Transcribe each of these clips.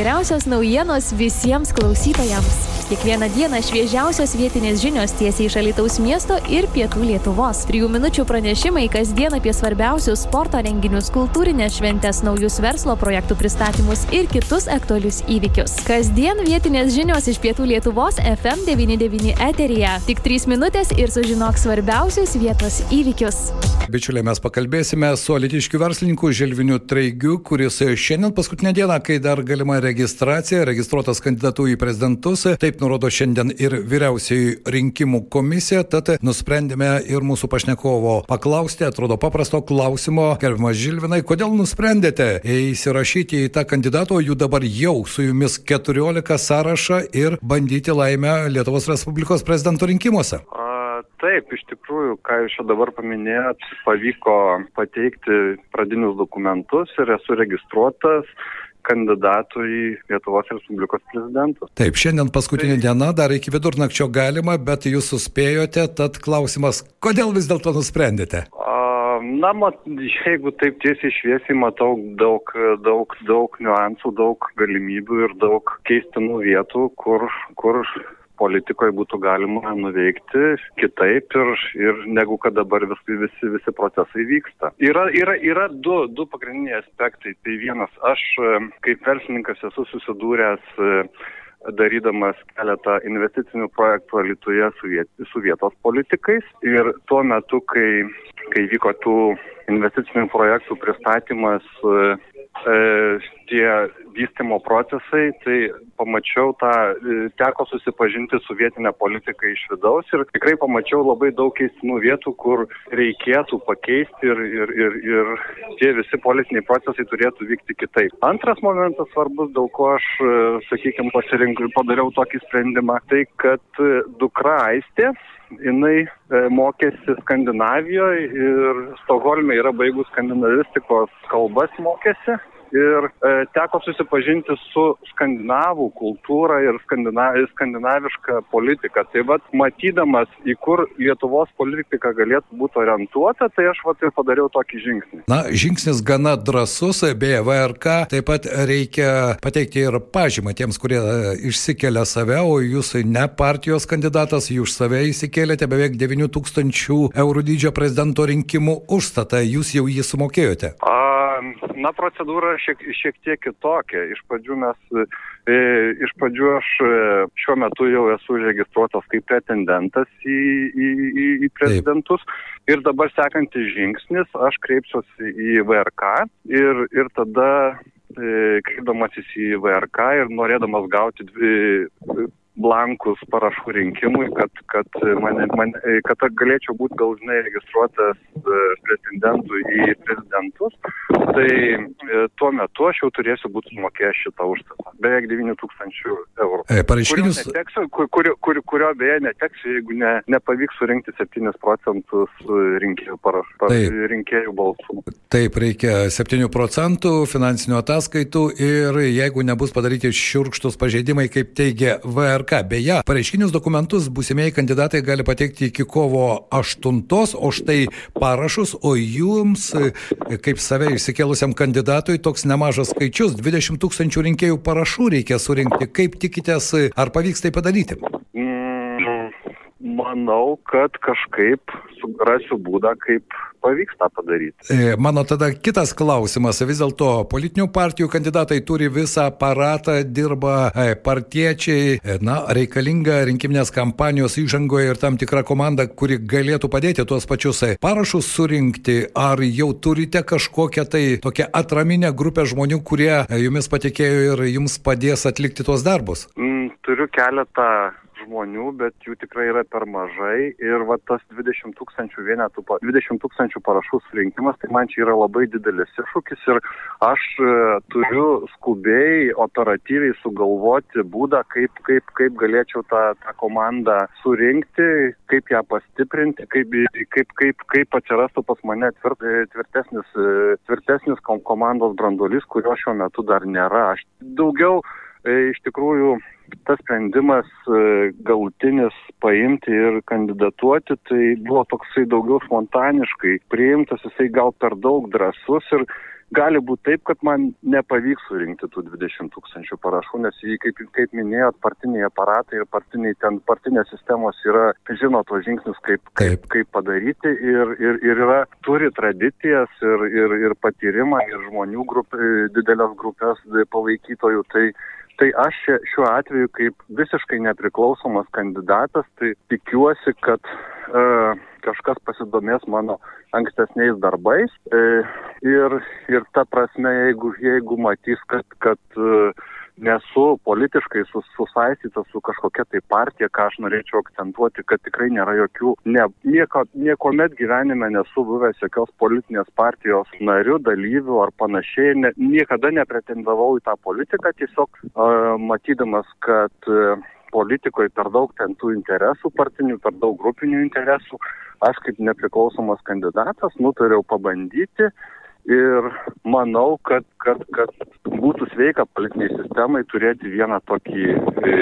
geriausios naujienos visiems klausytojams. Kiekvieną dieną šviežiausios vietinės žinios tiesiai iš Alitaus miesto ir pietų Lietuvos. Trijų minučių pranešimai kasdien apie svarbiausius sporto renginius, kultūrinės šventės, naujus verslo projektų pristatymus ir kitus aktualius įvykius. Kasdien vietinės žinios iš pietų Lietuvos FM99 eteryje. Tik 3 minutės ir sužinok svarbiausius vietos įvykius. Bičiuliai, mes pakalbėsime su alitiškių verslininku Želviniu Traigiu, kuris šiandien paskutinę dieną, kai dar galima registracija, registruotas kandidatų į prezidentus, taip nurodo šiandien ir vyriausiai rinkimų komisija, tad nusprendėme ir mūsų pašnekovo paklausti, atrodo paprasto klausimo, gerbiamas Žilvinai, kodėl nusprendėte įsirašyti į tą kandidato, jų dabar jau su jumis 14 sąrašą ir bandyti laimę Lietuvos Respublikos prezidento rinkimuose? Taip, iš tikrųjų, ką jūs čia dabar paminėjot, pavyko pateikti pradinius dokumentus ir esu registruotas kandidatų į Lietuvos Respublikos prezidentus. Taip, šiandien paskutinė tai... diena, dar iki vidurnakčio galima, bet jūs suspėjote, tad klausimas, kodėl vis dėlto nusprendėte? Na, mat, jeigu taip tiesiai šviesiai matau daug, daug, daug niuansų, daug galimybių ir daug keistinų vietų, kur, kur politikoje būtų galima nuveikti kitaip ir, ir negu kad dabar visi, visi, visi procesai vyksta. Yra, yra, yra du, du pagrindiniai aspektai. Tai vienas, aš kaip verslininkas esu susidūręs darydamas keletą investicinių projektų Lietuvoje su, viet, su vietos politikais. Ir tuo metu, kai, kai vyko tų investicinių projektų pristatymas, e, tie vystimo procesai, tai pamačiau tą, e, teko susipažinti su vietinė politika iš vidaus ir tikrai pamačiau labai daug keistinų vietų, kur reikėtų pakeisti ir, ir, ir, ir tie visi politiniai procesai turėtų vykti kitaip. Antras momentas svarbus, dėl ko aš, e, sakykime, pasirinkau ir padariau tokį sprendimą, tai kad e, dukra Aistė jinai mokėsi Skandinavijoje ir Stokholme yra baigus skandinavistikos kalbas mokėsi ir e, teko susipažinti su skandinavų kultūra ir skandina, skandinaviška politika. Tai vad, matydamas, į kur Lietuvos politika galėtų būti orientuota, tai aš vat ir padariau tokį žingsnį. Na, žingsnis gana drasus, beje, VRK taip pat reikia pateikti ir pažymą tiems, kurie e, išsikelia save, o jūs ne partijos kandidatas, jūs save įsikėlėte beveik 9 tūkstančių eurų dydžio prezidento rinkimų užstatą, jūs jau jį sumokėjote. A, na, procedūra šiek, šiek tiek kitokia. Iš pradžių mes, e, iš pradžių aš e, šiuo metu jau esu registruotas kaip pretendentas į, į, į, į prezidentus. Taip. Ir dabar sekantis žingsnis, aš kreipsiuosi į VRK ir, ir tada e, kreipdamasis į VRK ir norėdamas gauti dvi blankus parašų rinkimui, kad, kad, mane, man, kad galėčiau būti galutinai registruotas e, pretendentų į prezidentus, tai e, tuo metu aš jau turėsiu būti sumokėjęs šitą užstatą. Beveik 9 tūkstančių eurų. E, pareiškinius. Kurio, neteksiu, kur, kur, kurio beje neteksiu, jeigu ne, nepavyks surinkti 7 procentus rinkėjų, paraš, Taip. rinkėjų balsų. Taip, reikia 7 procentų finansinių ataskaitų ir jeigu nebus padaryti šiurkštus pažeidimai, kaip teigia VRK, tvarka. Beje, pareiškinius dokumentus būsimieji kandidatai gali pateikti iki kovo 8, o štai parašus, o jums, kaip save išsikėlusiam kandidatui, toks nemažas skaičius - 20 tūkstančių rinkėjų parašų reikia surinkti. Kaip tikitės, ar pavyks tai padaryti? Mm, manau, kad kažkaip rasiu būdą, kaip pavyks tą padaryti. E, mano tada kitas klausimas. Vis dėlto politinių partijų kandidatai turi visą aparatą, dirba e, partiečiai, e, na, reikalinga rinkiminės kampanijos įžangoje ir tam tikra komanda, kuri galėtų padėti tuos pačius parašus surinkti. Ar jau turite kažkokią tai tokią atraminę grupę žmonių, kurie jumis patikėjo ir jums padės atlikti tuos darbus? Mm, turiu keletą žmonių, bet jų tikrai yra per mažai ir va tas 20 tūkstančių vienetų, 20 tūkstančių parašų surinkimas, tai man čia yra labai didelis iššūkis ir aš e, turiu skubiai, operatyviai sugalvoti būdą, kaip, kaip, kaip galėčiau tą, tą komandą surinkti, kaip ją pastiprinti, kaip, kaip, kaip, kaip atsirastų pas mane tvirt, tvirtesnis, tvirtesnis komandos branduolys, kurio šiuo metu dar nėra. Aš daugiau e, iš tikrųjų tas sprendimas e, galutinis paimti ir kandidatuoti, tai buvo toksai daugiau spontaniškai priimtas, jisai gal per daug drasus ir gali būti taip, kad man nepavyks surinkti tų 20 tūkstančių parašų, nes jį, kaip, kaip minėjot, partiniai aparatai ir partiniai, ten partinės sistemos yra, žino tos žingsnius, kaip, kaip, kaip padaryti ir, ir, ir yra, turi tradicijas ir, ir, ir patyrimą ir žmonių grupė, didelės grupės palaikytojų. Tai, Tai aš šiuo atveju kaip visiškai nepriklausomas kandidatas, tai tikiuosi, kad e, kažkas pasidomės mano ankstesniais darbais. E, ir, ir ta prasme, jeigu, jeigu matys, kad, kad e, nesu politiškai sus, susaistytas su kažkokia tai partija, ką aš norėčiau akcentuoti, kad tikrai nėra jokių, ne, nieko, niekomet gyvenime nesu buvęs jokios politinės partijos narių, dalyvių ar panašiai, ne, niekada nepretendavau į tą politiką, tiesiog uh, matydamas, kad uh, politikoje per daug ten tų interesų partinių, per daug grupinių interesų. Aš kaip nepriklausomas kandidatas nutariau pabandyti ir manau, kad, kad, kad būtų sveika politiniai sistemai turėti vieną tokį, e,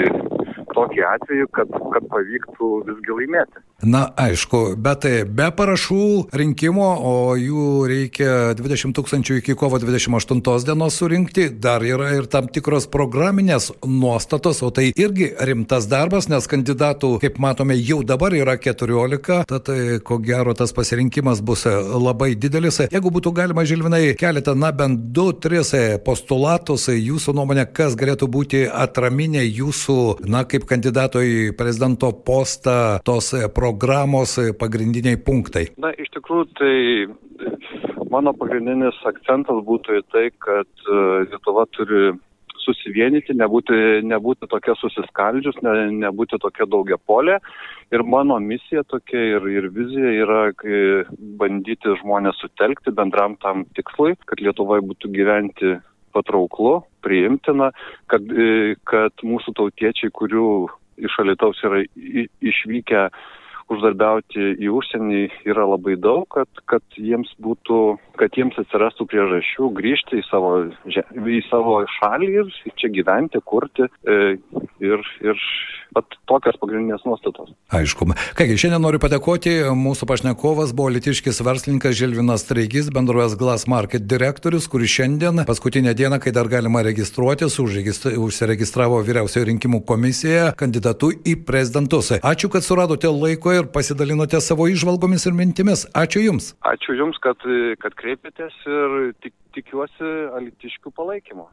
tokį atvejį, kad, kad pavyktų visgi laimėti. Na, aišku, bet tai be parašų rinkimo, o jų reikia 20 tūkstančių iki kovo 28 dienos surinkti, dar yra ir tam tikros programinės nuostatos, o tai irgi rimtas darbas, nes kandidatų, kaip matome, jau dabar yra 14, tad e, ko gero tas pasirinkimas bus labai didelis. Jeigu būtų galima, Žilvinai, keletą, na bent 2-3 e, postulatus, jūsų nuomonė, kas galėtų būti atraminė jūsų, na, kaip kandidato į prezidento postą tos programos programos pagrindiniai punktai? Na, iš tikrųjų, tai mano pagrindinis akcentas būtų į tai, kad e, Lietuva turi susivienyti, nebūti, nebūti tokia susiskaldžius, ne, nebūti tokia daugiapolė. Ir mano misija tokia ir, ir vizija yra bandyti žmonės sutelkti bendram tam tikslui, kad Lietuvoje būtų gyventi patrauklu, priimtina, kad, e, kad mūsų tautiečiai, kurių iš Alitaus yra išvykę uždarbiauti į užsienį yra labai daug, kad, kad, jiems būtų, kad jiems atsirastų priežasčių grįžti į savo, į savo šalį ir čia gyventi, kurti e, ir, ir Pat tokios pagrindinės nuostatos. Aišku. Kągi, šiandien noriu padėkoti. Mūsų pašnekovas buvo litiškis verslininkas Žilvinas Treigis, bendrovės Glass Market direktorius, kuris šiandien, paskutinę dieną, kai dar galima registruotis, užsiregistravo vyriausiojo rinkimų komisijoje kandidatu į prezidentus. Ačiū, kad suradote laiko ir pasidalinote savo išvalgomis ir mintimis. Ačiū Jums. Ačiū Jums, kad, kad kreipėtės ir tik, tikiuosi alitiškių palaikymo.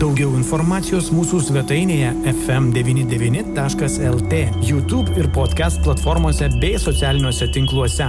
Daugiau informacijos mūsų svetainėje fm99.lt, YouTube ir podcast platformose bei socialiniuose tinkluose.